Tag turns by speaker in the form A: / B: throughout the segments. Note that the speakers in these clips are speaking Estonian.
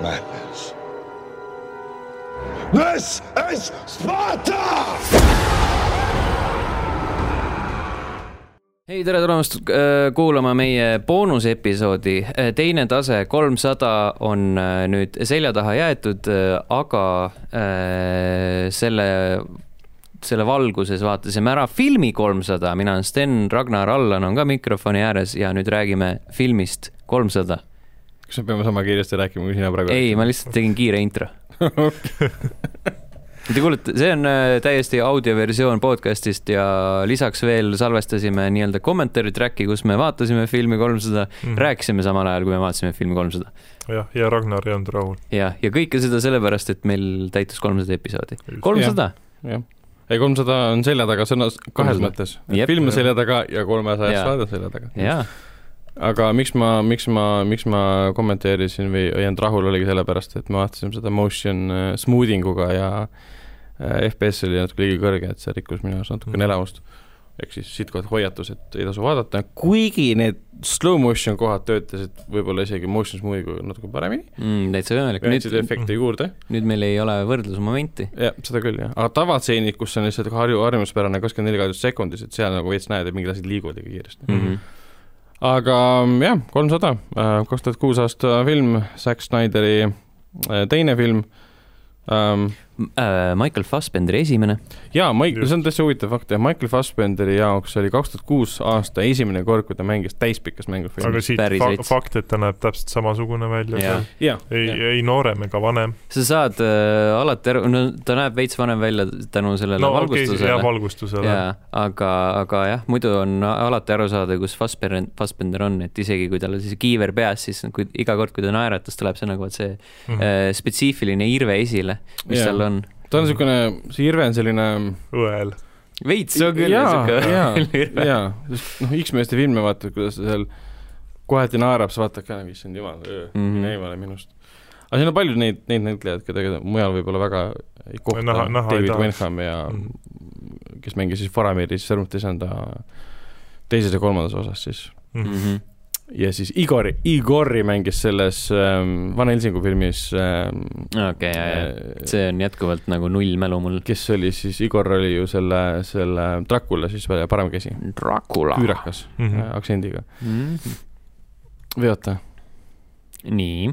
A: madness. This is Sparta!
B: hei, tere tulemast äh, kuulama meie boonusepisoodi. teine tase kolmsada on äh, nüüd selja taha jäetud, aga äh, selle, selle valguses vaatasime ära filmi kolmsada, mina olen Sten, Ragnar Allan on ka mikrofoni ääres ja nüüd räägime filmist kolmsada.
C: Kas me peame sama kiiresti rääkima kui sina praegu?
B: ei, ma lihtsalt tegin kiire intro. Te kuulete, see on äh, täiesti audioversioon podcast'ist ja lisaks veel salvestasime nii-öelda kommentaari track'i, kus me vaatasime filmi kolmsada mm. -hmm. rääkisime samal ajal, kui me vaatasime filmi kolmsada.
D: jah, ja Ragnar ei olnud rahul.
B: ja, ja kõike seda sellepärast, et meil täitus kolmsada episoodi. kolmsada,
C: jah, ei kolmsada on selja taga sõnas kahes
B: 300.
C: mõttes. Film on selja taga ja kolmesajas saade selja taga.
B: jaa.
C: Aga miks ma, miks ma, miks ma kommenteerisin või ei olnud rahul, oligi sellepärast, et me vaatasime seda motion äh, smoothing uga ja äh, FPS oli natuke liiga kõrge, et see rikkus minu arust natukene
D: Mhm.
C: elamust. ehk siis siitkohalt hoiatus, et ei tasu vaadata, kuigi need slow motion kohad töötasid võib-olla isegi motion smoothing'uga natuke paremini,
B: Mm, täitsa võimalik,
C: andsid efekte juurde
B: nüüd meil ei ole võrdlusmomenti.
C: jah, seda küll jah, aga tavatseenid, kus on lihtsalt harju, harjumuspärane kakskümmend neli kaadrit sekundis, et seal nagu veits näed, et mingid asjad liiguvad ikka kiiresti mm. -hmm. Aga mm, jah, kolmsada, kaks tuhat kuus aasta film, Zack Snyderi äh, teine film ähm,.
B: Äh, Michael Fassbenderi esimene.
C: jaa, Mike,
D: Just.
C: see on täitsa huvitav fakt jah, Michael Fassbenderi jaoks oli kaks tuhat kuus aasta esimene kord, kui ta mängis täispikas
D: aga
C: mängufilmis.
D: siit
B: Päris
D: fa
B: veits.
D: fakt, et ta näeb täpselt samasugune välja ei, ei noorem ega vanem.
B: sa saad äh, alati aru, no ta näeb veits vanem välja tänu sellele
D: no
B: valgustusele
D: jah, valgustusele.
B: jaa, aga, aga jah, muidu on alati aru saada, kus Fassbender, Fassbender on, et isegi kui tal on siis kiiver peas, siis kui iga kord, kui ta naeratas, tuleb see nagu vot see
D: Mhm.
B: äh, spetsiifiline irve esile, mis
C: Jaa.
B: tal on.
C: ta on niisugune, see Irve on selline
D: õel.
B: veits, see on küll
C: jaa, jaa, sest noh, X-meeste filme vaatad, kuidas ta seal kohati naerab, sa vaatad ka, issand jumal,
B: Mhm.
C: mine eemale minust. aga siin on palju neid, neid näitlejaid, keda mujal võib-olla väga ei kohta, David. Wenham ja
D: Mhm.
C: kes mängis siis Farameris Sõrmute isanda teises ja kolmandas osas siis.
D: Mhm.
B: Mhm.
C: Ja siis Igor, Igori mängis selles ähm, Vana Helsingu filmis ähm,
B: okei, jaa,
C: äh,
B: see on jätkuvalt nagu nullmälu mul.
C: kes oli siis, Igor oli ju selle, selle Dracula siis parem käsi,
B: Dracula.
C: küürakas mm
D: Mhm.
C: -hmm. aktsendiga.
B: mm.
C: veota?
B: nii.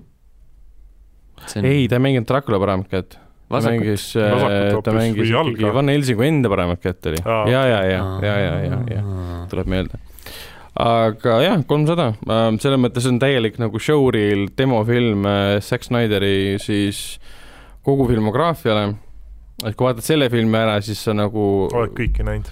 B: see on
C: ei, ta ei mänginud Dracula paremat kätt. ta mängis,
D: Vasakut
C: ta mängis
D: või
C: ikkagi? Van Helsingu enda paremat kätt oli. Ja, ja, ja, ja, ja, ja, ja tuleb meelde. Aga jah, kolmsada, selles mõttes on täielik nagu showreel demofilm äh, Zack Snyderi siis kogu filmograafiale. et kui vaatad selle filmi ära, siis sa nagu,
D: oled kõiki näinud?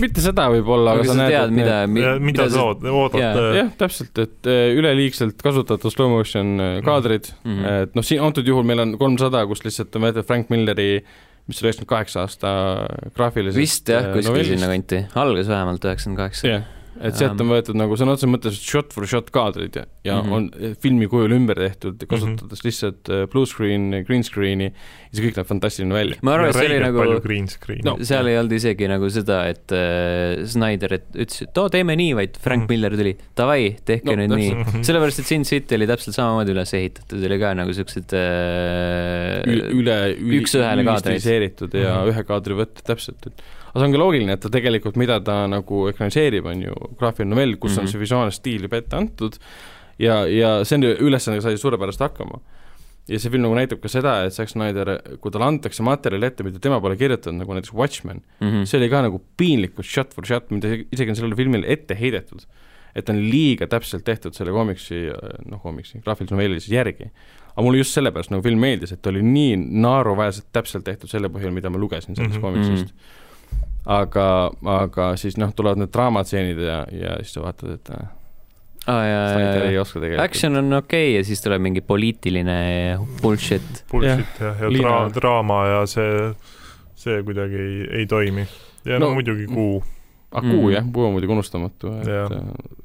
C: mitte seda võib-olla,
B: aga sa tead,
C: et
B: mida,
D: mida sa oot-, oodad
B: jaa.
D: äh,
C: jah, täpselt, et äh, üleliigselt kasutatud slow motion äh, kaadrid mm,
B: Mhm.
C: -hmm. et noh, siin antud juhul meil on kolmsada, kus lihtsalt on võetud Frank Milleri, mis oli üheksakümmend kaheksa aasta graafilisest
B: vist jah, kuskil
C: novellist.
B: sinna kanti, algas vähemalt üheksakümmend kaheksa.
C: Et sealt on võetud nagu sõna otseses mõttes shot for shot kaadrid ja, ja mm
B: Mhm.
C: -hmm. on eh, filmi kujul ümber tehtud, kasutades lihtsalt äh, blue screen, green screen'i ja see kõik näeb fantastiline välja.
B: ma arvan, et see oli nagu
D: palju, green screen'i
C: No.
B: seal ei olnud isegi nagu seda, et äh, Snyder et ütles, et oo, teeme nii, vaid Frank
D: Mhm.
B: Miller tuli, davai, tehke
C: No,
B: nüüd nii.
D: Mhm.
B: sellepärast, et Sin City oli täpselt samamoodi üles ehitatud, oli ka nagu siuksed äh,
C: üle, üle,
B: üks-ühele
C: stiliseeritud ja
D: Mhm.
C: ühe kaadri võtta täpselt, et aga see on ka loogiline, et ta tegelikult, mida ta nagu ekraniseerib, on ju graafiline novell, kus mm -hmm.
B: Mhm.
C: on see visuaalne stiil juba ette antud ja, ja see on ju ülesandega sai suurepäraselt hakkama. ja see film nagu näitab ka seda, et Zack Snyder, kui talle antakse materjali ette, mida tema pole kirjutanud, nagu näiteks Watchmen,
B: mm.
C: see oli ka nagu piinlikult shot for shot, mida isegi on sellele filmile ette heidetud. et ta on liiga täpselt tehtud selle komiksi, noh komiksi, graafilise novelli siis järgi. aga mulle just sellepärast nagu film meeldis, et ta oli nii naeruväärselt täpselt tehtud selle põhjal, mida ma lugesin sellest mm
D: Mhm.
C: -hmm. komiksist. aga, aga siis noh, tulevad need draamastseenid ja, ja siis sa vaatad, et
B: ah,.
C: Snyder ei
B: ja,
C: oska tegelikult.
B: action on okei okay, ja siis tuleb mingi poliitiline bullshit.
D: bullshit jah, ja
C: Liina-
D: dra-, draama ja see, see kuidagi ei, ei toimi. ja no,
C: No-
D: no muidugi Kuu,
C: ah, Kuu
B: Mhm.
C: jah, Kuu on muidugi unustamatu, et
D: Jah.
C: äh,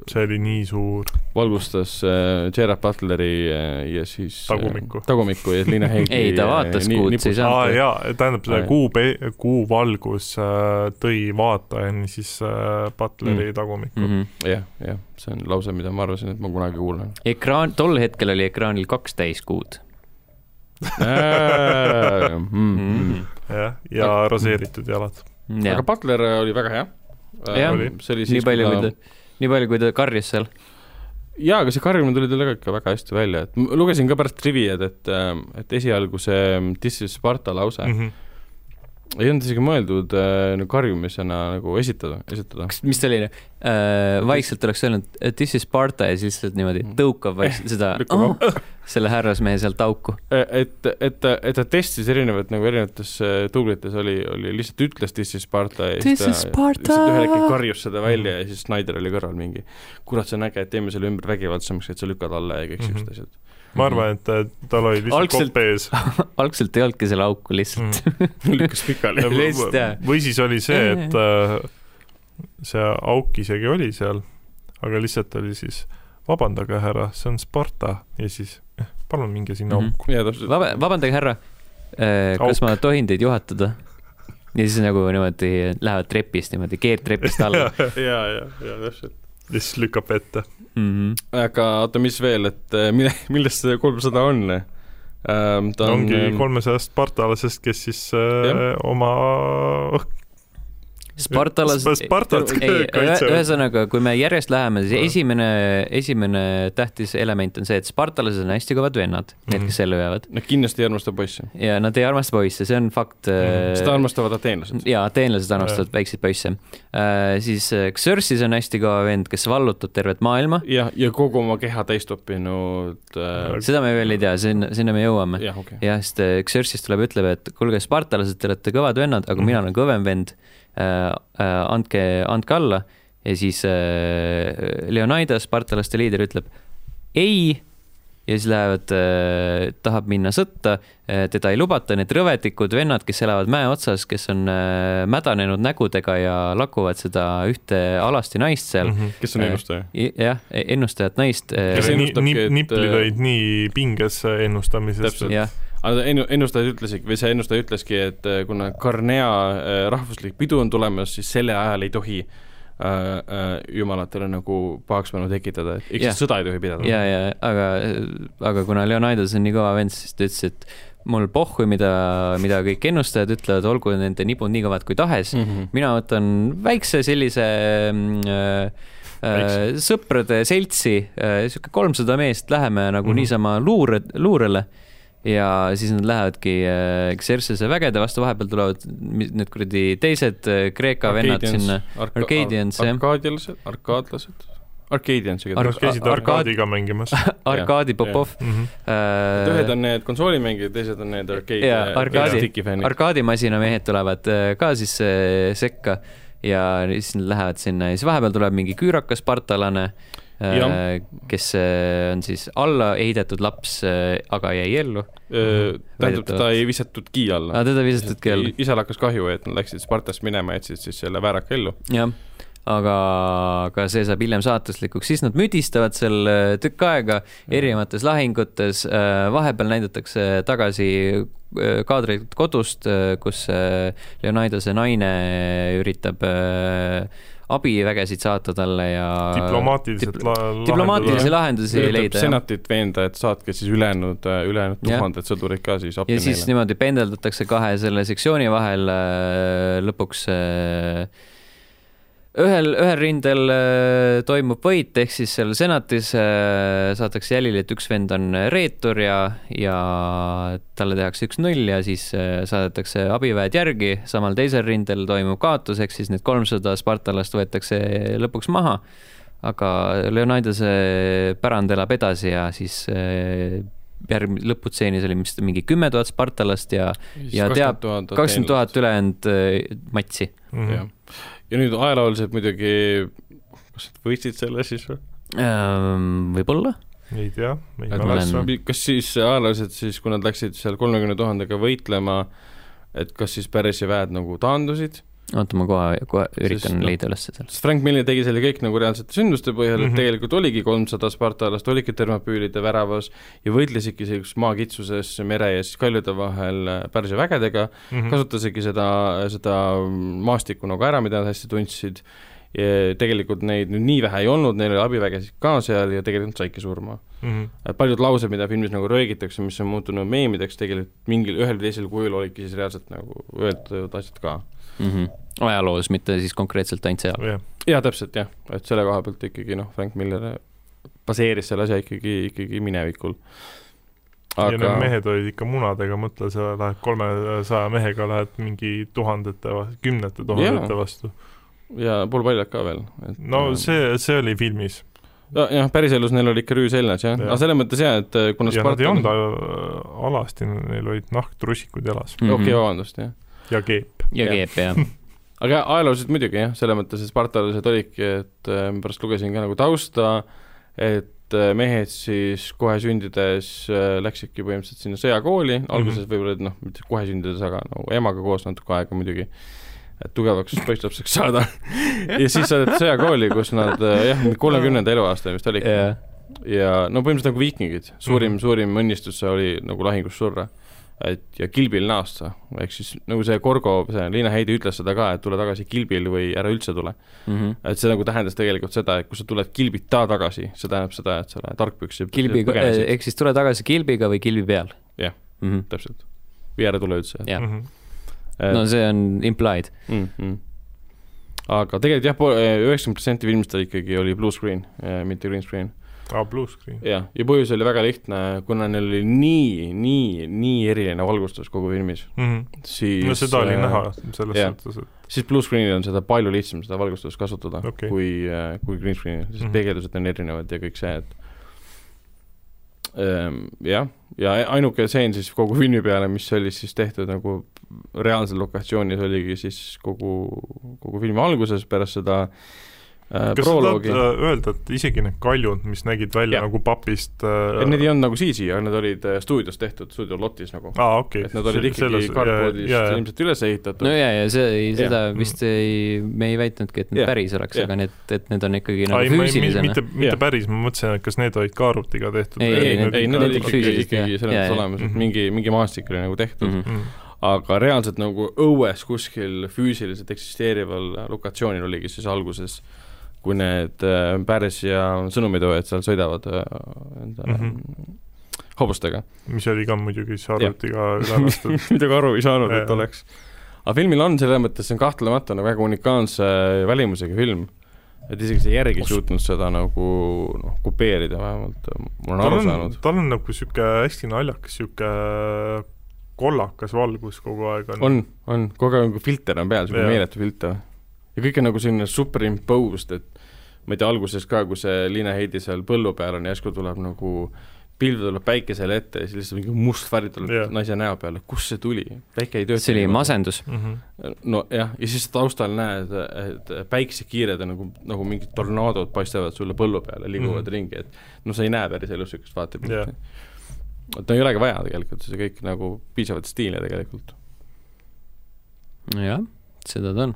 D: see oli nii suur.
C: valgustas äh, Gerard Butleri äh, ja siis
D: Tagumikku.
C: äh, tagumikku ja Liina Heigi
B: Ei, ta vaatas Kuud, see ei saanud-
D: aa jaa, tähendab see
C: jah.
D: kuu, kuu valgus äh, tõi vaatajani siis äh, Butleri mm. tagumikku
B: Mm
D: mm..
B: -hmm.
C: jah, jah, see on lause, mida ma arvasin, et ma kunagi kuulen.
B: ekraan, tol hetkel oli ekraanil kaks täiskuud
C: Mm.
D: jah, ja raseeritud jalad.
C: aga Butler oli väga hea.
B: Jah,
D: oli.
C: see oli
B: nii
C: siis,
B: palju,
C: kui ta
B: nii palju, kui ta karjus seal.
C: jaa, aga see karjumine tuli tal ka ikka väga hästi välja, et ma lugesin ka pärast triviad, et, et esialgu see This is Sparta lause mm. -hmm. Ei olnud isegi mõeldud äh, nagu karjumisena nagu esitada, esitada.
B: kas, mis ta oli äh,, vaikselt oleks öelnud, et this is Sparta ja siis lihtsalt niimoodi tõukab vaikselt seda
C: Lükkab
B: oh,, selle härrasmehe sealt auku.
C: et, et, et ta testis erinevat nagu erinevates äh, duublites oli, oli lihtsalt ütles This is Sparta ja
B: This
C: siis
B: is
C: ta ühel hetkel karjus seda välja ja siis Snyder oli kõrval mingi kurat, see on äge, et teeme selle ümber vägivaldsemaks, et sa lükkad alla ja kõik
D: Mhm.
C: siuksed asjad.
D: Ma arvan, et äh, tal oli lihtsalt
B: Algselt-
D: kopp ees.
B: algselt ei olnudki selle auku lihtsalt
C: lükkas pikali.
D: Või siis oli see, et äh, see auk isegi oli seal, aga lihtsalt oli siis vabandage, härra, see on Sparta ja siis eh, palun minge sinna
B: Mhm.
D: auku.
C: jaa, täpselt.
B: Vaba, vabandage, härra, kas
D: Auk.
B: ma tohin teid juhatada? ja siis nagu niimoodi lähevad trepist niimoodi, keerdtrepist alla
C: jaa, jaa, jaa, täpselt.
D: ja siis lükkab ette.
B: mm. -hmm.
C: aga oota, mis veel, et äh, mille, millest see kolmsada on ähm,? ta on
D: ongi kolmesajast spartalasest, kes siis äh, oma
B: Spartalas,
D: Spartat
B: ei,
D: kaitsevad.
B: ühesõnaga, kui me järjest läheme, siis
D: Jah.
B: esimene, esimene tähtis element on see, et spartalased on hästi kõvad vennad, need,
D: Mhm.
B: kes ellu jäävad.
C: Nad kindlasti ei armasta poisse.
B: ja nad ei armasta poisse, see on fakt
D: Mhm.
C: seda armastavad ateenlased.
B: jaa, ateenlased armastavad väikseid poisse uh,. siis äh, Xerxes on hästi kõva vend, kes vallutab tervet maailma.
C: jah, ja kogu oma keha täis toppinud äh,
B: seda me veel ei tea, sinna, sinna me jõuame.
C: jah,
B: jah, sest Xerxes tuleb, ütleb, et kuulge, spartalased, te olete kõvad vennad, aga
D: Mhm.
B: mina olen kõvem vend andke, andke alla ja siis äh, Leonidas, spartalaste liider, ütleb ei ja siis lähevad äh,, tahab minna sõtta äh,, teda ei lubata, need rõvetikud vennad, kes elavad mäe otsas, kes on äh, mädanenud nägudega ja lakuvad seda ühte alasti naist seal mm.
D: Mhm.
C: kes on
B: Äh,
C: ennustaja?
B: -hmm. jah, ennustajat naist äh,
C: Kes
D: nii,
C: ennustabki,
D: nii,
C: et,
D: niplid
C: äh,
D: olid nii pinges ennustamises
C: Täpselt..
B: jah,
C: aga ennu-, ennustajad ütlesid või see ennustaja ütleski, et äh, kuna Carnea äh, rahvuslik pidu on tulemas, siis selle ajal ei tohi äh, äh, jumalatele nagu pahaspäeva tekitada, ehk
B: Jah.
C: siis sõda ei tohi pidada.
B: ja, ja aga, aga kuna Leonidas on nii kõva vend, siis ta ütles, et mul pohhui, mida, mida kõik ennustajad ütlevad, olgu nende nibud nii kõvad kui tahes mm. -hmm. mina võtan väikse sellise mm, äh, äh, sõprade seltsi sihuke kolmsada meest, läheme nagu mm. -hmm. niisama luure, luurele ja siis nad lähevadki äh, Xerxese vägede vastu, vahepeal tulevad need kuradi teised äh, Kreeka vennad sinna. Arcadians, jah.
C: Arkaadialased, arkaadlased, Arcadians
B: Ar-
D: Nad
C: igatahes.
D: käisid
B: Arkaad-
D: arkaadiga mängimas.
B: Arkadi
C: jah.
B: Popov
D: Mhm.
B: äh,
C: ühed on need konsoolimängijad, teised on need
B: arkaadi-
C: fännid.
B: arkaadimasina mehed tulevad ka siis sekka ja siis nad lähevad sinna ja siis vahepeal tuleb mingi küürakas spartalane,
C: Jah.
B: Kes äh, on siis alla heidetud laps, aga jäi ellu.
C: tähendab, teda ei visatudki alla
B: aga. teda visatudki ellu,
C: isal hakkas kahju, et nad läksid Spartast minema, jätsid siis selle vääraka ellu.
B: jah. aga, aga see saab hiljem saatuslikuks, siis nad müdistavad seal äh, tükk aega erinevates lahingutes, vahepeal näidatakse tagasi äh, kaadreid kodust, kus äh, Leonidase naine üritab äh, abivägesid saata talle ja
D: diplomaatiliselt
B: diplo-
D: la-
B: diplomaatilisi lahendusi leida.
C: senatit veenda, et saatke siis ülejäänud, ülejäänud
B: Jah.
C: tuhanded sõdurid ka siis appi
B: ja siis
C: neile.
B: niimoodi pendeldatakse kahe selle sektsiooni vahel äh, lõpuks äh, ühel, ühel rindel äh, toimub võit, ehk siis seal senatis äh, saadakse jälile, et üks vend on reetur ja, ja talle tehakse üks null ja siis äh, saadetakse abiväed järgi, samal teisel rindel toimub kaotus, ehk siis need kolmsada spartalast võetakse lõpuks maha. aga Leonidase pärand elab edasi ja siis järg-, lõputseenis oli vist mingi kümme tuhat spartalast ja ja teab- kakskümmend tuhat ülejäänud matsi.
D: Mhm.
C: jah, ja nüüd ajalooliselt muidugi, kas nad võitsid selle siis või?
B: Ehm, võib-olla,
D: ei tea, ei mäleta.
C: kas siis ajalooliselt siis, kui nad läksid seal kolmekümne tuhandega võitlema, et kas siis Pärisi väed nagu taandusid,
B: oota, ma kohe, kohe üritan
C: Sest, noh,
B: leida üles selle.
C: sest Frank Miller tegi selle kõik nagu reaalsete sündmuste põhjal mm, -hmm.
D: Mhm.
C: et tegelikult oligi kolmsada spartalast, olidki termopüülide väravas ja võitlesidki sellises maakitsuses mere ja siis kaljude vahel äh, Pärsia vägedega
D: Mhm.
C: kasutasidki seda, seda maastikku nagu ära, mida nad hästi tundsid tegelikult neid nüüd nii vähe ei olnud, neil oli abivägesid ka seal ja tegelikult saidki surma.
D: Mhm.
C: paljud laused, mida filmis nagu röögitakse, mis on muutunud meemideks, tegelikult mingil ühel või teisel kujul olidki siis reaalselt nagu öeldud asjad ka.
B: mm. -hmm. ajaloos, mitte siis konkreetselt ainult seal.
D: jah,
C: jaa, täpselt jah, et selle koha pealt ikkagi noh, Frank Miller baseeris selle asja ikkagi, ikkagi minevikul.
D: ja need
C: aga
D: mehed olid ikka munadega, mõtle, sa lähed kolmesaja mehega, lähed mingi tuhandete, kümnete tuhandete
C: Jaa.
D: vastu.
C: ja poolpaljad ka veel.
D: no see, see oli filmis
C: jah, päriselus neil oli ikka rüü seljas jah ja., aga selles mõttes jah, et äh, kuna
D: ja nad ei
C: Spartan
D: olnud äh, alasti, neil olid nahktrussikud jalas
C: okei okay,, vabandust jah.
D: Ja keep.
B: ja keep jah.
C: aga ajalooliselt muidugi jah, selles mõttes, et spartalased olidki, et äh, ma pärast lugesin ka nagu tausta, et äh, mehed siis kohe sündides äh, läksidki põhimõtteliselt sinna sõjakooli, alguses võib-olla et noh, mitte kohe sündides, aga nagu emaga koos natuke aega muidugi, et tugevaks poisslapseks saada. ja siis saadeti sõjakooli, kus nad äh, jah, kolmekümnenda eluaasta vist oligi
B: jah,
C: ja no põhimõtteliselt nagu viikingid, suurim mm,
D: Mhm.
C: -hmm. suurim õnnistus oli nagu lahingus surra. Et ja kilbil naasta, ehk siis nagu see Gorgo, see Liina Heidi ütles seda ka, et tule tagasi kilbil või ära üldse tule.
B: Mhm.
C: et see nagu tähendas tegelikult seda, et kui sa tuled kilbita tagasi, see tähendab seda, et sa oled tarkpüks ja
B: kilbiga, ehk siis tule tagasi kilbiga või kilbi peal.
C: Jah.
B: mm. -hmm.
C: täpselt. või ära tule üldse.
B: jah,
D: Mhm.
B: no see on implied.
C: mm. -hmm. aga tegelikult jah, üheksakümmend protsenti filmist oli ikkagi, oli blue screen, mitte green screen.
D: aa, blue screen.
C: jah, ja põhjus oli väga lihtne, kuna neil oli nii, nii, nii eriline valgustus kogu filmis, siis
D: no seda oli
C: äh,
D: näha selles
C: jah.
D: suhtes, et
C: siis blue screen'il on seda palju lihtsam seda valgustust kasutada okay. kui, kui green screen'il, sest
D: Mhm.
C: peegeldused on erinevad ja kõik see, et ähm, jah, ja ainuke stseen siis kogu filmi peale, mis oli siis tehtud nagu reaalsel lokatsioonis, oligi siis kogu, kogu filmi alguses pärast seda äh,
D: kas sa tahad
C: proloogi.
D: äh, öelda, et isegi need kaljud, mis nägid välja
C: Jah.
D: nagu papist
C: et need ei olnud nagu CG, aga need olid äh, stuudios tehtud, stuudio lotis nagu.
D: aa, okei.
C: et nad olid ikkagi cardboardist ilmselt üles ehitatud
B: no ja, ja see, seda
C: Jah.
B: vist ei, me ei väitnudki, et need
C: Jah.
B: päris oleks,
C: Jah.
B: aga need, et need on ikkagi
D: ei,
B: nagu
D: ma ei,
B: füüsilisena.
D: mitte, mitte
C: Jah.
D: päris, ma mõtlesin, et kas need olid ka arvutiga tehtud
B: Ei,
C: ei, ei,
B: need-
C: ei, need olid ikkagi,
B: füüsilised,
C: ikkagi selles mõttes olemas, et
D: Mhm.
C: mingi, mingi maastik oli nagu tehtud mm. -hmm.
D: mm..
C: aga reaalselt nagu õues kuskil füüsiliselt eksisteerival lokatsioonil oligi siis alguses, kui need äh, pärs ja sõnumitoojad seal sõidavad äh, enda mm. -hmm. hobustega.
D: mis oli ka muidugi siis arvutiga üle lastud.
C: midagi aru ei saanud, et oleks. aga filmil on selles mõttes, see on kahtlemata nagu väga unikaalse välimusega film. et isegi see järgi ei suutnud seda nagu noh, kopeerida vähemalt, ma olen aru
D: on
C: saanud.,
D: tal on nagu sihuke hästi naljakas sihuke kollakas valgus kogu aeg on,
C: on, on, kogu aeg nagu filter on peal, niisugune meeletu filter. ja kõik on nagu selline superimposed, et ma ei tea, alguses ka, kui see Liina Heidi seal põllu peal on järsku tuleb nagu pilv tuleb päikesele ette ja siis lihtsalt mingi must värv tuleb
D: Jaa.
C: naise näo peale, kust see tuli? päike ei tööta.
B: see oli. masendus.
D: mm. -hmm.
C: nojah, ja siis taustal näed, et päikesekiired on nagu, nagu mingid tornaadod paistavad sulle põllu peale, liiguvad mm. -hmm. ringi, et no sa ei näe päris elus niisugust vaatepilti yeah.. et no ei olegi vaja tegelikult, see kõik nagu piisavalt stiilne tegelikult.
B: jah, seda ta on.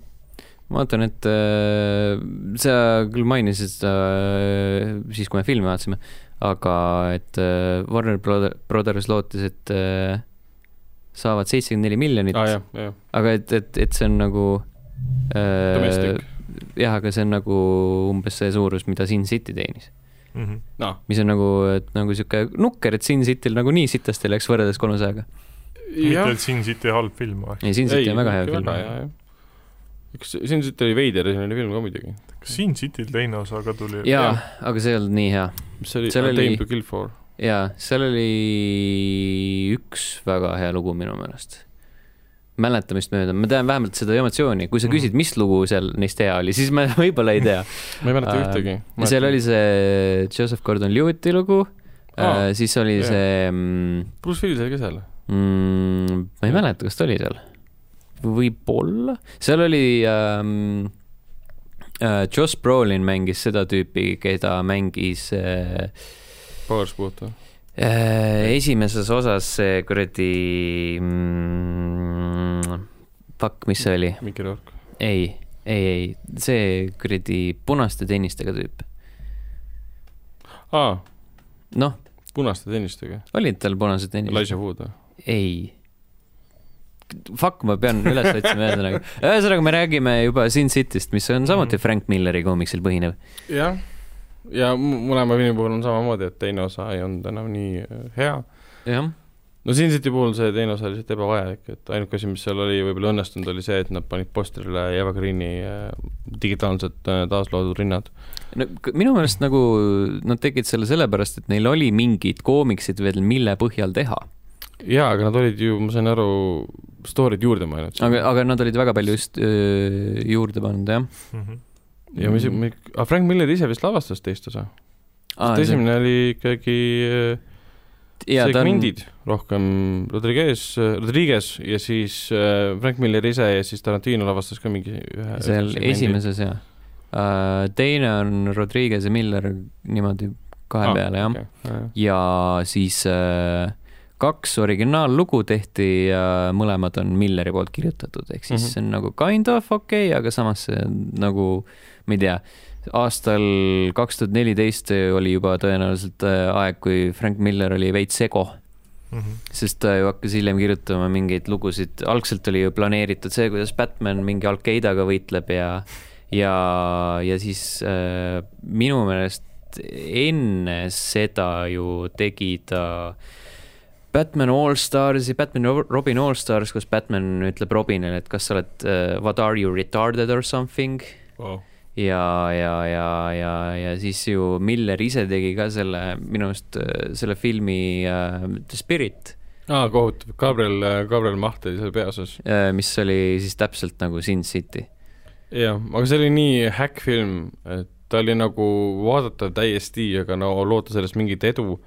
B: Ma vaatan, et äh, sa küll mainisid seda äh, siis, kui me filmi vaatasime, aga et äh, Warner Brother- Brothers lootis, et äh, saavad seitsekümmend neli miljonit
C: ah,
B: aga et, et, et see on nagu äh, jah, aga see on nagu umbes see suurus, mida Sin City teenis.
D: Mm -hmm.
C: noh,
B: mis on nagu, et nagu sihuke nukker, et Sin Cityl nagu nii sitasti läks võrreldes kolmesajaga.
D: mitte, et Sin City halb film või?
B: ei, Sin City on väga hea film.
C: üks, siin siit oli veider, oli film ka muidugi.
D: kas Sin Cityl teine osa ka tuli?
B: jaa, aga see ei olnud nii hea.
C: mis see oli,
B: Seal
C: A
B: oli-
C: Time to Kill For.
B: jaa, seal oli üks väga hea lugu minu meelest. mäletamist mööda, ma tean vähemalt seda emotsiooni, kui sa
D: Mhm.
B: küsid, mis lugu seal neist hea oli, siis ma võib-olla ei tea.
C: ma ei mäleta
B: Äh,
C: ühtegi.
B: seal oli see Joseph Gordon-Lewitti lugu
C: Aa,
B: äh,, siis oli
C: jah.
B: see mm,
C: Bruce Willis oli ka seal.
B: mm,, ma ei mäleta, kas ta oli seal. võib-olla, seal oli ähm, äh, Josh Brolin mängis seda tüüpi, keda mängis äh,
C: Powersport või?
B: äh, esimeses osas see kuradi mm,, fuck, mis see oli?
C: Mickey Rourke.
B: ei, ei, ei, see kuradi punaste tennistega tüüp.
C: aa,
B: noh,
C: punaste tennistega.
B: olid tal punased tennist?
C: Elijah Wood või?
B: ei, fuck, ma pean üles otsima ühesõnaga. ühesõnaga, me räägime juba Sin Cityst, mis on samuti
D: Mhm.
B: Frank Milleri koomiksil põhinev.
C: jah, ja m- mõlema filmi puhul on samamoodi, et teine osa ei olnud enam nii äh, hea.
B: jah,
C: no Sin City puhul see teine osa oli lihtsalt ebavajalik, et ainuke asi, mis seal oli võib-olla õnnestunud, oli see, et nad panid postrile Eva Greeni äh, digitaalselt äh, taasloodud rinnad.
B: no minu meelest nagu nad tegid selle sellepärast, et neil oli mingid koomiksid veel, mille põhjal teha.
C: jaa, aga nad olid ju, ma sain aru, story'd juurde mõelnud.
B: aga, aga nad olid väga palju just öö, juurde pannud, jah.
D: Mhm.
C: ja mis, aga Frank Miller ise vist lavastas teist osa.
B: Aa,
C: sest
B: see-
C: esimene oli ikkagi
B: jaa, ta on,
C: segmendid rohkem Rodriguez, Rodriguez ja siis Frank Miller ise ja siis Tarantino lavastas ka mingi ühe
B: seal esimeses jah. teine on Rodriguez ja Miller niimoodi kahe peale, jah.
C: jah.
B: ja siis äh, kaks originaallugu tehti ja mõlemad on Milleri poolt kirjutatud, ehk siis
C: Mhm.
B: see on nagu kind of okei okay,, aga samas see nagu, ma ei tea, aastal kaks tuhat neliteist oli juba tõenäoliselt äh, aeg, kui Frank Miller oli veits sego,
D: Mhm.
B: sest ta ju hakkas hiljem kirjutama mingeid lugusid, algselt oli ju planeeritud see, kuidas Batman mingi Al-Qaedaga võitleb ja ja, ja siis äh, minu meelest enne seda ju tegi ta Batman All Starsi, Batman Ro- Robin All Stars, kus Batman ütleb Robinile, et kas sa oled uh, what are you retarded or something
C: Wow.
B: ja, ja, ja, ja, ja siis ju Miller ise tegi ka selle, minu arust äh, selle filmi uh, The Spirit
C: aa, kohutav, Gabriel, Gabriel Maht oli seal peaosas.
B: uh,, mis oli siis täpselt nagu Sin City.
C: jah, aga see oli nii häkkfilm, et ta oli nagu vaadatav täiesti, aga no loota sellest mingit edu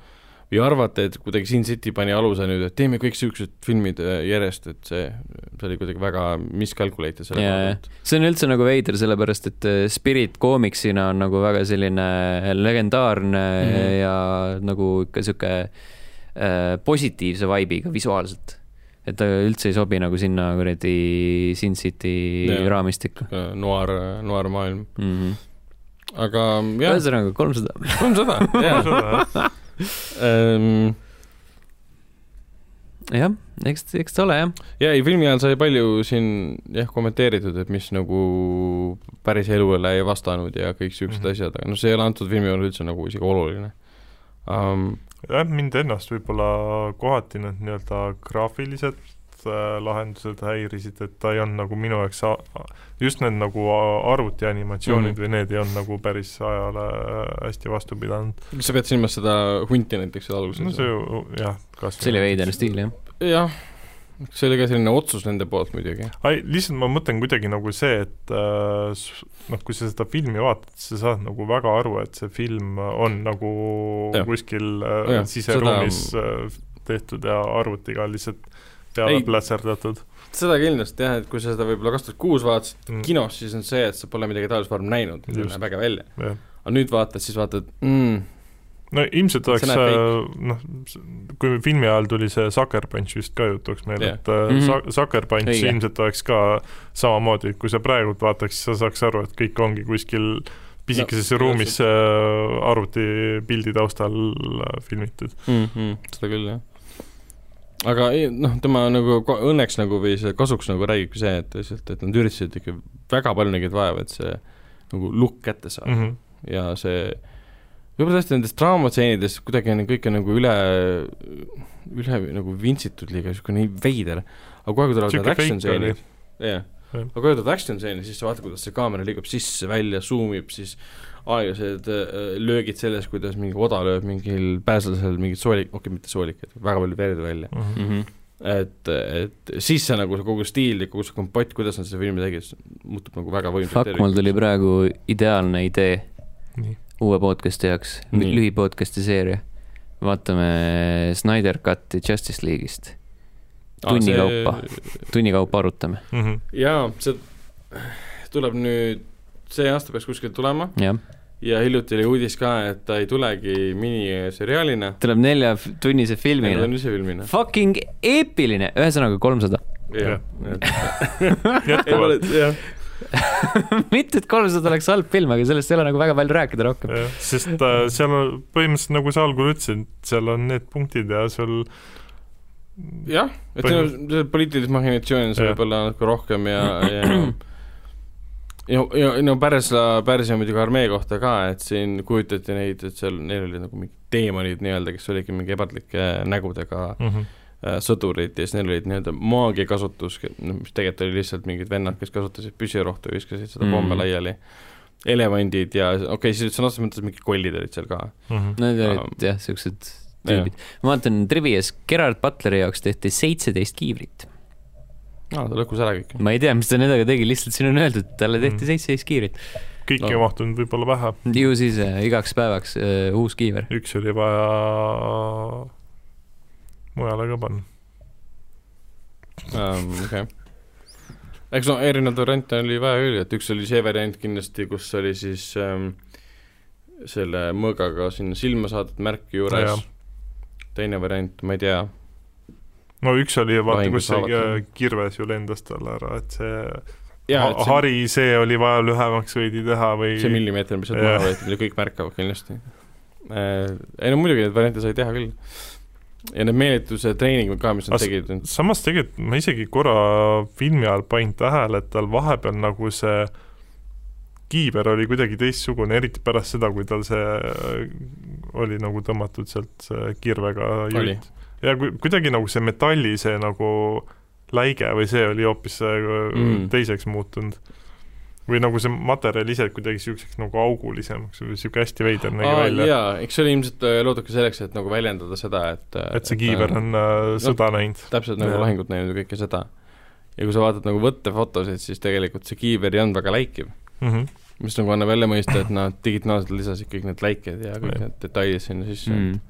C: või arvata, et kuidagi Sin City pani aluse nüüd, et teeme kõik siuksed filmid äh, järjest, et see, see oli kuidagi väga miscalculated selle koha pealt.
B: see on üldse nagu veider, sellepärast et äh, Spirit koomiksina on nagu väga selline legendaarne mm. -hmm. ja nagu ikka sihuke äh, positiivse vibe'iga visuaalselt. et ta üldse ei sobi nagu sinna kuradi Sin City
C: Jaa.
B: raamistikku
C: noir, noir maailm,
B: mm. -hmm.
C: aga jah,
B: ühesõnaga kolmsada.
C: kolmsada,
D: jah,
B: jah, eks, eks ta ole jah.
C: ja ei, filmi ajal sai palju siin jah kommenteeritud, et mis nagu päris elule ei vastanud ja kõik siuksed mm. -hmm. asjad, aga noh, see ei ole antud filmi juures üldse nagu isegi oluline um,.
D: jah, mind ennast võib-olla kohati need nii-öelda graafilised lahendused häirisid, et ta ei olnud nagu minu jaoks, just need nagu a- arvutianimatsioonid mm. -hmm. või need ei olnud nagu päris ajale äh, hästi vastu pidanud.
C: kas sa pead silmas seda hunti näiteks seal alguses
D: no see ju jah, kas
B: see oli veider stiil jah.
C: jah, see oli ka selline otsus nende poolt muidugi.
D: ai, lihtsalt ma mõtlen kuidagi nagu see, et äh, noh, kui sa seda filmi vaatad, sa saad nagu väga aru, et see film on nagu
C: Jah.
D: kuskil äh, siseruumis äh, tehtud ja arvutiga lihtsalt peale plätserdatud
C: seda kindlasti jah, et kui sa seda võib-olla kaks tuhat kuus vaatasid
D: mm..
C: kinos, siis on see, et sa pole midagi taolist varem näinud, näeb äge välja.
D: jah.
C: aga nüüd vaatad, siis vaatad mm,,
D: no ilmselt oleks noh, kui filmi ajal tuli see Sucker Punch vist ka jutuks meil yeah., et mm -hmm. Sucker Punch
B: Õige.
D: ilmselt oleks ka samamoodi, kui sa praegult vaataks, siis sa saaks aru, et kõik ongi kuskil pisikeses
C: No,
D: ruumis äh, arvutipildi taustal äh, filmitud.
C: mm. -hmm, seda küll, jah. Aga ei, noh, tema nagu õnneks nagu või see kasuks nagu räägibki see, et lihtsalt, et nad üritasid ikka väga palju nägid vaeva, et see nagu look kätte saada mm. -hmm. ja see võib-olla tõesti nendes draamatseenides kuidagi on kõik on nagu üle, üle nagu vintsitud liiga, niisugune nii veider, aga kohe, kui tulevad need action stseenid, jah,
D: Jah.
C: aga kui tulevad action stseenid, siis sa vaatad, kuidas see kaamera liigub sisse-välja, zoom ib, siis aeglased äh, löögid selles, kuidas mingi oda lööb mingil pääslasel mingit soolik, okei okay,, mitte soolikat, väga palju verd välja.
D: Mhm.
B: Mm -hmm.
C: et, et siis see nagu see kogu stiil ja kogu see kompott, kuidas nad seda filmi tegid, muutub nagu väga võimsaks
B: Fuck, mul tuli praegu ideaalne idee
D: nii,
B: uue podcast'i jaoks, lühipodcast'i seeria. vaatame Snyder Cut'i Justice League'ist, tunni kaupa. tunni kaupa arutame,
D: Mhm.
C: jaa, see tuleb nüüd, see aasta peaks kuskil tulema
B: jah.
C: ja hiljuti oli uudis ka, et ta ei tulegi miniseriaalina,
B: tuleb neljatunnise filmina
C: on. ise filmina.
B: Fucking eepiline, ühesõnaga kolmsada.
C: jah,
D: jätkuvalt,
C: jah,
B: mitte, et kolmsada oleks halb film, aga sellest ei ole nagu väga palju rääkida rohkem.
D: sest äh, seal on põhimõtteliselt nagu sa algul ütlesid, seal on need punktid ja sul
C: jah, et siin on poliitilist mahhinatsiooni on seal
D: Jah.
C: võib-olla natuke rohkem ja, ja ja, ja no Pärsia, Pärsia muidugi armee kohta ka, et siin kujutati neid, et seal, neil olid nagu mingid teemonid nii-öelda, kes olidki mingi ebadlike nägudega
D: mm. -hmm.
C: sõdurid ja siis neil olid nii-öelda maagia kasutus, mis tegelikult oli lihtsalt mingid vennad, kes kasutasid püssirohtu ja viskasid seda
B: Mm.
C: pomme laiali. elevandid ja okei okay,, siis sõna otseses mõttes mingid kollid olid seal ka.
D: Mm -hmm.
B: Need olid jah, siuksed tüübid. ma vaatan Trivias, Gerard Butleri jaoks tehti seitseteist kiivrit.
C: aa, ta lõhkus ära kõik.
B: ma ei tea, mis ta nendega tegi, lihtsalt siin on öeldud, et talle tehti
D: Mm.
B: seitseteist kiivrit.
D: kõiki
C: No.
D: ei mahtunud võib-olla vähe,
B: ju siis äh, igaks päevaks äh, uus kiiver.
D: üks oli vaja mujale ka panna.
C: um,. okei okay.. eks no erinevaid variante oli vaja küll, et üks oli see variant kindlasti, kus oli siis ähm, selle mõõgaga sinna silma saadud märk
D: Jaa.
C: juures. teine variant, ma ei tea,
D: no üks oli vaata,
C: Lahingus
D: kus see äh, kirves ju lendas talle ära, et see ha
C: et see,
D: hari, see oli vaja lühemaks veidi teha või
C: see millimeeter, mis sealt maha võeti, mida kõik märkavad kindlasti äh,. ei no muidugi neid variante sai teha küll. ja need meelituse treeningud ka, mis nad
D: As-
C: tegid,
D: samas tegelikult ma isegi korra filmi ajal panin tähele, et tal vahepeal nagu see kiiver oli kuidagi teistsugune, eriti pärast seda, kui tal see äh, oli nagu tõmmatud sealt kirvega jutt. Ja ku- kuidagi nagu see metalli see nagu läige või see oli hoopis mm.
C: Mm.
D: teiseks muutunud. või nagu see materjal ise kuidagi niisuguseks nagu augulisemaks või niisugune hästi veider nägi
C: Aa,
D: välja.
C: jaa, eks see oli ilmselt äh, loodud ka selleks, et nagu väljendada seda, et
D: et see kiiver on äh, sõda näinud.
C: täpselt nagu lahingut näinud ja kõike seda. ja kui sa vaatad nagu võttefotosid, siis tegelikult see kiiver ei olnud väga läikiv,
D: Mm -hmm.
C: mis nagu annab jälle mõista, et nad digitaalselt lisasid kõik need läiked ja kõik
D: Jah.
C: need detailid sinna sisse mm..
B: Mm.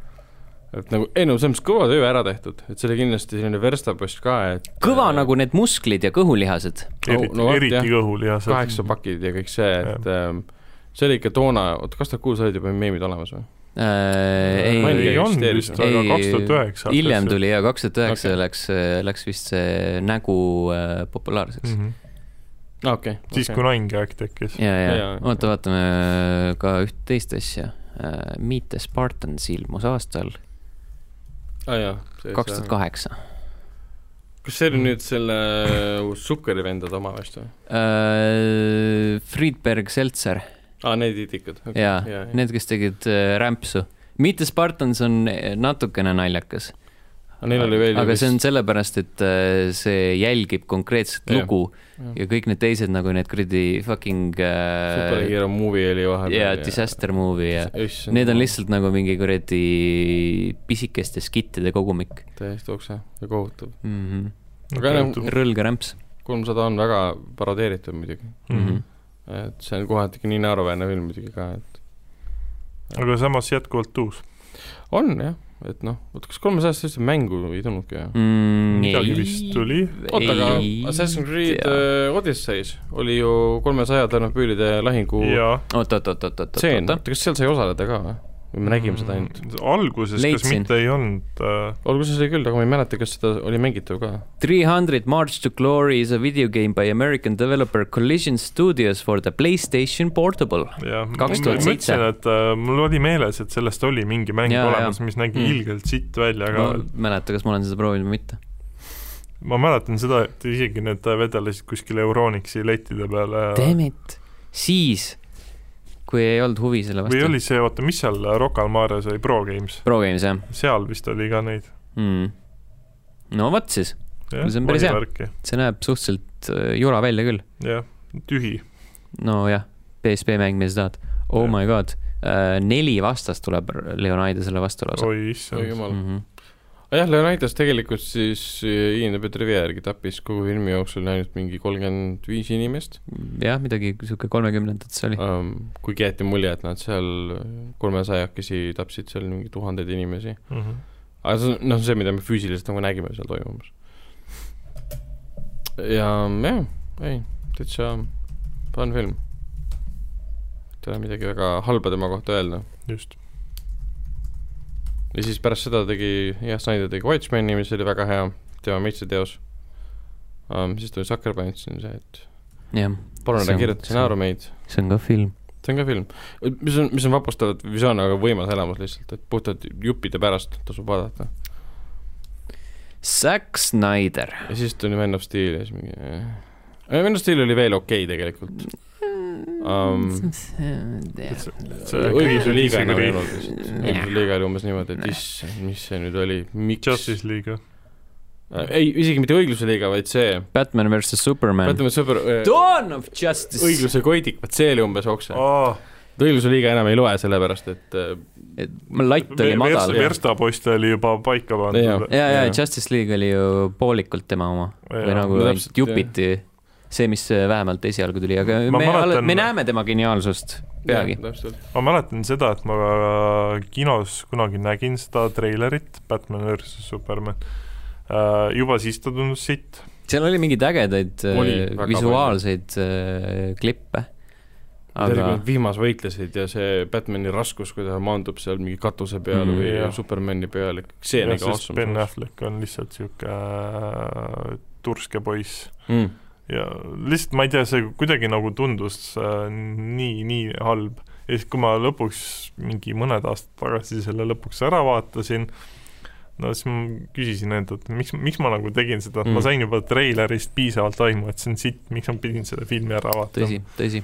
C: Et nagu, ei no selles mõttes kõva töö ära tehtud, et see oli kindlasti selline verstapost ka, et
B: kõva
C: äh,
B: nagu need musklid ja kõhulihased.
D: eriti
C: no
D: eriti
C: jah.
D: kõhulihased.
C: kaheksa pakid ja kõik see, et ähm, see oli ikka toona, oota, kaks tuhat kuus olid juba meemid olemas või?
B: Äh,
C: ei
B: ei
D: olnud vist, aga kaks tuhat üheksa.
B: hiljem tuli ja kaks tuhat üheksa läks, läks vist see nägu äh, populaarseks
D: mm.
B: mm.
D: -hmm.
C: okei.
D: siis, kui Naingi aeg tekkis.
B: ja, ja,
C: Ja,
B: oota, vaatame ka üht teist asja. Meet the Spartans ilmus aastal. Kaks tuhat kaheksa.
C: kas see oli nüüd selle Sukkeri vendade oma vist või?
B: Äh, Friedberg Seltzer
C: aa, need idikud okay..
B: ja need, kes tegid äh, rämpsu. Meet the Spartans on natukene naljakas,
C: Neil oli veel
B: aga see on sellepärast, et äh, see jälgib konkreetset
C: Jah.
B: lugu ja kõik need teised nagu need kuradi fucking äh,
C: superhero movie oli vahepeal.
B: ja disaster movie ja need on lihtsalt nagu mingi kuradi pisikeste skittide kogumik
C: täiesti okse ja kohutav.
B: mm. -hmm.
C: aga enam
B: rõlge rämps
C: kolmsada on väga parodeeritud muidugi,
B: mm. -hmm.
C: et see on kohati nii naeruväärne film muidugi ka, et
D: aga samas jätkuvalt uus.
C: on jah, et noh, oota, kas kolmesajast üldse mängu ei tulnudki või?
B: mm,.
D: midagi vist tuli.
C: oota, aga Assassin's Creed äh, Odysseys oli ju kolmesaja Ternopüülide lahingu
B: oot, oot, oot, oot, oot,
C: tseen,
B: oot,
C: oota, kas seal sai osaleda ka või? Või me nägime seda ainult?
D: alguses, kas
B: Leidsin.
D: mitte ei olnud äh,
C: alguses oli küll, aga ma ei mäleta, kas seda oli mängitav ka.
B: Three hundred March to Glory is a video game by American developer Collision Studios for the Playstation Portable.
D: jah, ma
B: 2007.
D: mõtlesin, et äh, mul oli meeles, et sellest oli mingi mäng
B: Jaa,
D: olemas, mis nägi
B: Mm.
D: ilgelt sitt välja,
B: ma
D: aga
B: ei mäleta, kas ma olen seda proovinud või mitte.
D: ma mäletan seda, et isegi need vedelesid kuskil Euronixi lettide peale ja
B: Damn it, siis, kui ei olnud huvi selle
D: või
B: vastu.
D: oli see, oota, mis seal Rocca al Mares oli, Pro Games,
B: Pro Games jah
D: seal vist oli ka neid.
B: mm.. no vot siis, See on päris hea. see näeb suhteliselt äh, jura välja küll.
D: jah, tühi.
B: nojah, PSP mäng, mida sa tahad. Oh
D: Jah.
B: my god uh,, neli vastast tuleb Leonidasele vastu lausa
D: oi
C: oi
D: issand.
C: jumal.
B: mm. -hmm.
C: jah, Leonidas tegelikult siis äh, INDB trivia järgi tappis kogu filmi jooksul ainult mingi kolmkümmend viis inimest
B: jah, midagi sihuke kolmekümnendates oli.
C: um,. kuigi jäeti mulje, et nad seal kolmesajakesi tapsid seal mingi tuhandeid inimesi.
D: Mhm.
C: aga see on, noh, see, mida me füüsiliselt nagu nägime seal toimumas. ja jah, ei, täitsa fun film. ei ole midagi väga halba tema kohta öelda.
D: just.
C: Ja siis pärast seda tegi, jah, Snyder tegi Watchmeni, mis oli väga hea, tema meistriteos um,. siis tuli Sucker Punch, see on see, et
B: jah,
C: palun ära kirjuta stsenaariumeid.
B: see on ka film.
C: see on ka film, mis on, mis on vapustav, et visioon on väga võimas elamus lihtsalt, et puhtalt juppide pärast tasub vaadata.
B: Zack Snyder.
C: ja siis tuli Man of Steel ja siis mingi äh. Man of Steel oli veel okei okay, tegelikult um,. õigluse liiga enam ei olnud vist. õigluse liiga oli umbes niimoodi, et issand, mis see nüüd oli, miks?
D: Justice League.
C: ei, isegi mitte õigluse liiga, vaid see,
B: Batman versus Superman.
C: ütleme sõber,
B: Dawn of Justice.
C: õigluse koidik, vot see oli umbes okse.
D: aa,
C: õigluse liiga enam ei loe, sellepärast et äh,
B: latt oli madal.
D: verstapost oli juba paika pandud.
B: ja, ja
C: Jaa.
B: Justice League oli ju poolikult tema oma või nagu
C: No
B: ainult
C: täpselt,
B: jupiti see, mis vähemalt esialgu tuli, aga
D: Ma
B: me
D: mäletan-,
B: me näeme tema geniaalsust peagi.
D: ma mäletan seda, et ma kinos kunagi nägin seda treilerit Batman versus Superman. juba siis ta tundus sitt.
B: seal oli mingeid ägedaid
C: Oli
B: äh, visuaalseid äh, klippe.
C: aga vihmas võitlesid ja see Batmani raskus, kui ta maandub seal mingi katuse peal
B: Mm,
C: või
D: jah.
C: Supermani peal, see on ikka
D: sest Ben
C: awesome.
D: Affleck on lihtsalt äh, turske poiss
C: Mm.
D: Ja lihtsalt ma ei tea, see kuidagi nagu tundus äh, nii, nii halb. ja siis, kui ma lõpuks mingi mõned aastad tagasi selle lõpuks ära vaatasin, no siis ma küsisin endalt, miks, miks ma nagu tegin seda, et mm. Ma sain juba treilerist piisavalt aimu, et see on sitt, miks ma pidin selle filmi ära vaatama.
B: tõsi, tõsi.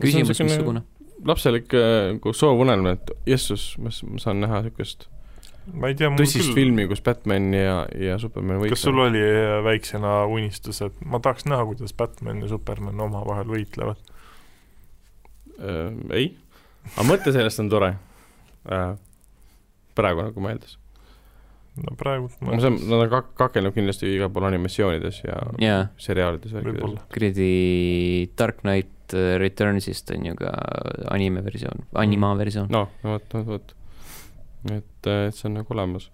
B: küsimus, missugune?
C: lapselik äh, nagu soovunelm, et jessus, ma saan näha niisugust
D: ma ei tea,
C: tõsist
D: küll
C: filmi, kus Batman ja, ja Superman
D: kas sul
C: võitlevad.
D: oli äh, väiksena unistus, et ma tahaks näha, kuidas Batman ja Superman omavahel võitlevad?
C: äh, ei, aga mõte sellest on tore äh,. praegu nagu meeldis.
D: no praegu
C: ma saan, nad on kak-, kakelnud kindlasti igal pool animatsioonides ja
B: jaa,
C: seriaalides.
D: võib-olla.
B: kuradi Dark Knight äh, Returnsist on ju ka anime versioon, anima versioon.
C: no, no vot, vot, vot. et, et see on nagu olemas.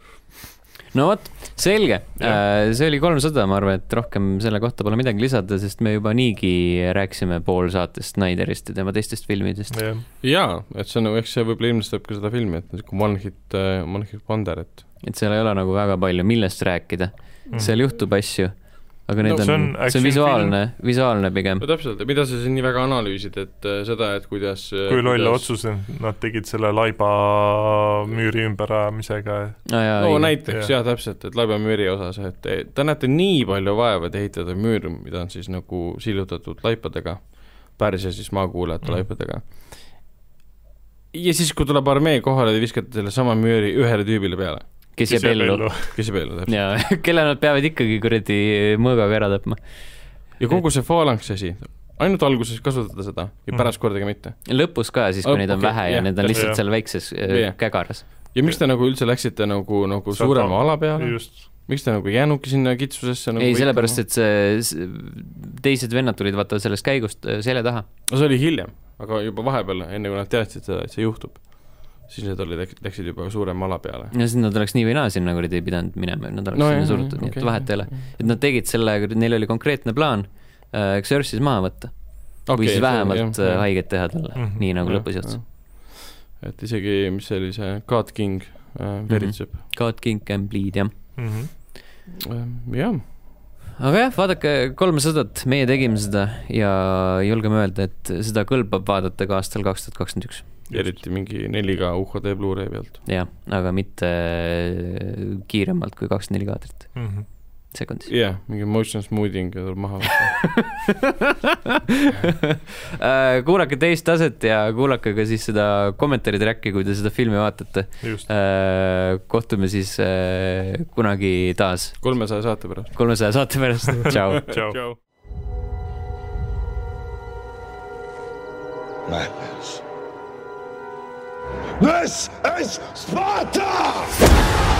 B: no vot, selge.
D: Jah.
B: see oli kolmsada, ma arvan, et rohkem selle kohta pole midagi lisada, sest me juba niigi rääkisime pool saatest Snyderist ja tema teistest filmidest.
C: jaa, et see on nagu, eks see võib-olla ilmestab ka seda filmi, et niisugune one hit, one hit wonder, et
B: et seal ei ole nagu väga palju, millest rääkida.
D: Mhm.
B: seal juhtub asju, aga need
D: No
B: on,
D: see
B: on, see on visuaalne, visuaalne pigem
C: no. täpselt, mida sa siin nii väga analüüsid, et äh, seda, et kuidas
D: kui loll otsus nad tegid selle laiba müüri ümberajamisega
B: Ah,
C: no näiteks
D: Jah.
C: ja,, täpselt, et laibamüüri osas, et te näete nii palju vaeva, et ehitada müür, mida on siis nagu sillutatud laipadega, päris ja siis maakuulajate
D: mm.
C: laipadega. ja siis, kui tuleb armee kohale, te viskate selle sama müüri ühele tüübile peale,
B: kes jääb ellu.
C: kes jääb ellu täpselt.
B: ja kelle nad peavad ikkagi kuradi mõõgaga ära tapma.
C: ja kogu see faalanksi asi, ainult alguses kasutada seda ja
D: Mm.
C: pärast kordagi mitte.
B: lõpus ka siis, kui
C: Oh,
B: neid on
C: okei,
B: vähe ja
C: jah,
B: need on lihtsalt
D: jah.
B: seal väikses äh,
C: Jah.
B: kägaras.
C: ja miks te nagu üldse läksite nagu, nagu
D: Sealt
C: suurema
D: al-
C: ala peale,
D: just,
C: miks te nagu ei jäänudki sinna kitsusesse nagu
B: ei, sellepärast, et see, teised vennad tulid vaata sellest käigust äh, selja taha.
C: no see oli hiljem, aga juba vahepeal, enne kui nad teadsid seda, et see juhtub, siis need olid, läksid juba suurema ala peale.
B: ja siis nad oleks nii või naa sinna kuradi pidanud minema, nad oleks
C: No
B: no, sinna
C: jah,
B: surutud, nii et
C: okei.
B: vahet ei ole. et nad tegid selle, neil oli konkreetne plaan äh, Xerxes maha võtta okay, või siis vähemalt äh, haiget teha talle mm. -hmm. nii nagu
C: Jah,
B: lõpus juhtus.
C: et isegi, mis see oli, see God King äh, veritseb
B: God King can bleed, jah.
D: mm. -hmm.
C: mm.. jah,
B: aga jah, vaadake kolmesadat, meie tegime seda ja julgeme öelda, et seda kõlbab vaadata ka aastal kaks tuhat kakskümmend üks.
C: Eriti mingi 4K UHD Blu-ray pealt.
B: jah, aga mitte äh, kiiremalt kui kakskümmend neli kaadrit
D: Mm -hmm.
B: sekundis.
C: jah yeah,, mingi motion smoothing tuleb maha võtta.
B: Äh, kuulake teist taset ja kuulake ka siis seda kommentaari track'i, kui te seda filmi vaatate.
D: just,
B: kohtume siis äh, kunagi taas
C: kolmesaja saate pärast.
B: kolmesaja saate pärast, tšau.
D: tšau.
A: Madness. This is Sparta!